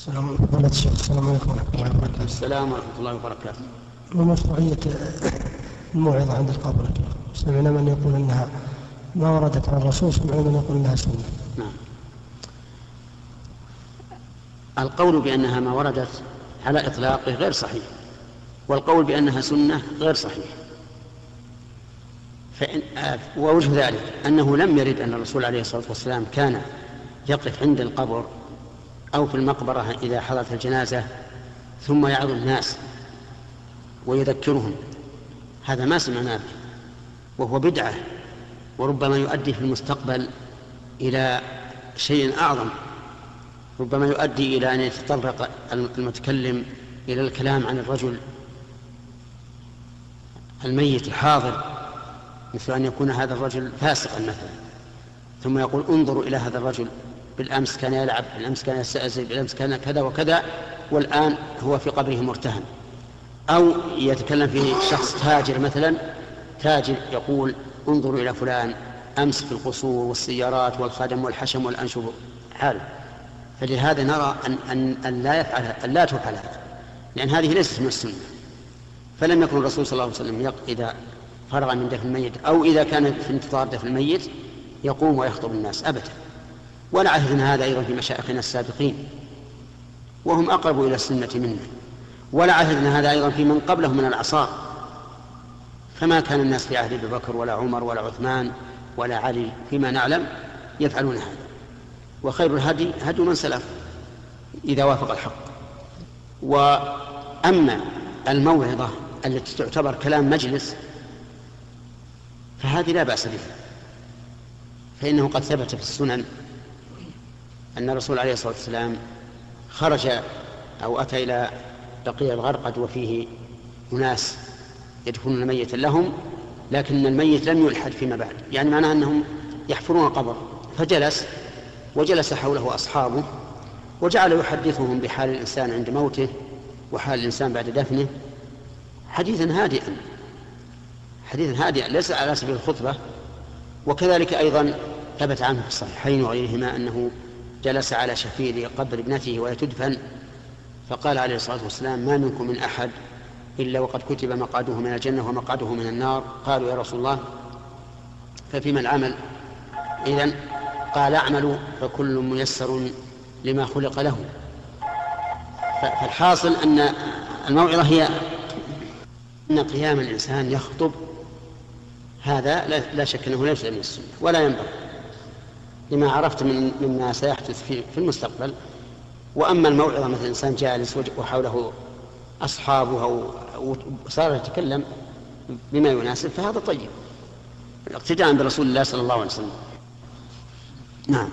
السلام عليكم. ورحمة الله وبركاته. السلام ورحمة الله وبركاته. ما مشروعية الموعظة عند القبر. سمعنا من يقول أنها ما وردت عن الرسول سمعنا من يقول أنها سنة. نعم. القول بأنها ما وردت على إطلاقه غير صحيح والقول بأنها سنة غير صحيح. فإن ووجه ذلك أنه لم يرد أن الرسول عليه الصلاة والسلام كان يقف عند القبر أو في المقبرة إذا حضرت الجنازة ثم يعظ الناس ويذكرهم. هذا ما سمعناه به وهو بدعة وربما يؤدي في المستقبل إلى شيء أعظم. ربما يؤدي إلى أن يتطرق المتكلم إلى الكلام عن الرجل الميت الحاضر مثل أن يكون هذا الرجل فاسقا مثلا. ثم يقول انظروا إلى هذا الرجل بالأمس كان يلعب بالأمس كان يستأذن بالأمس كان كذا وكذا والآن هو في قبره مرتهن. أو يتكلم في شخص تاجر مثلا تاجر يقول انظروا إلى فلان أمس في القصور والسيارات والخدم والحشم والأنشب. حاله فلهذا نرى أن, أن, أن لا يفعل أن لا تفعل هذا لأن هذه ليست من السنة. فلم يكن الرسول صلى الله عليه وسلم إذا فرغ من دفن الميت أو إذا كان في انتظار دفن الميت يقوم ويخطب الناس أبدا. ولا عهدنا هذا أيضا في مشايخنا السابقين وهم أقرب إلى السنة منا. ولا عهدنا هذا أيضا في من قبلهم من الأعصار. فما كان الناس في عهد أبي بكر ولا عمر ولا عثمان ولا علي فيما نعلم يفعلون هذا. وخير الهدي هدي من سلف إذا وافق الحق. وأما الموعظة التي تعتبر كلام مجلس فهذه لا بأس بها فإنه قد ثبت في السنن أن الرسول عليه الصلاة والسلام خرج أو أتى إلى بقيع الغرقد وفيه أناس يدفنون ميتا لهم لكن الميت لم يلحد فيما بعد. يعني معناه أنهم يحفرون القبر. فجلس وجلس حوله أصحابه وجعل يحدثهم بحال الإنسان عند موته وحال الإنسان بعد دفنه. حديثا هادئا. حديثا هادئا ليس على سبيل الخطبة. وكذلك أيضا ثبت عنه في الصحيحين وغيرهما أنه جلس على شفير قبر ابنته وهي تدفن فقال عليه الصلاة والسلام ما منكم من أحد إلا وقد كتب مقعده من الجنة ومقعده من النار. قالوا يا رسول الله ففيما العمل؟ إذن قال أعملوا فكل ميسر لما خلق له. فالحاصل أن الموعظة هي أن قيام الإنسان يخطب هذا لا شك أنه ليس من السنة ولا ينبغي. لما عرفت من مما سيحدث في, في المستقبل. وأما الموعظة مثل إنسان جالس وحوله أصحابه أو صار يتكلم بما يناسب فهذا طيب. الاقتداء برسول الله صلى الله عليه وسلم. نعم.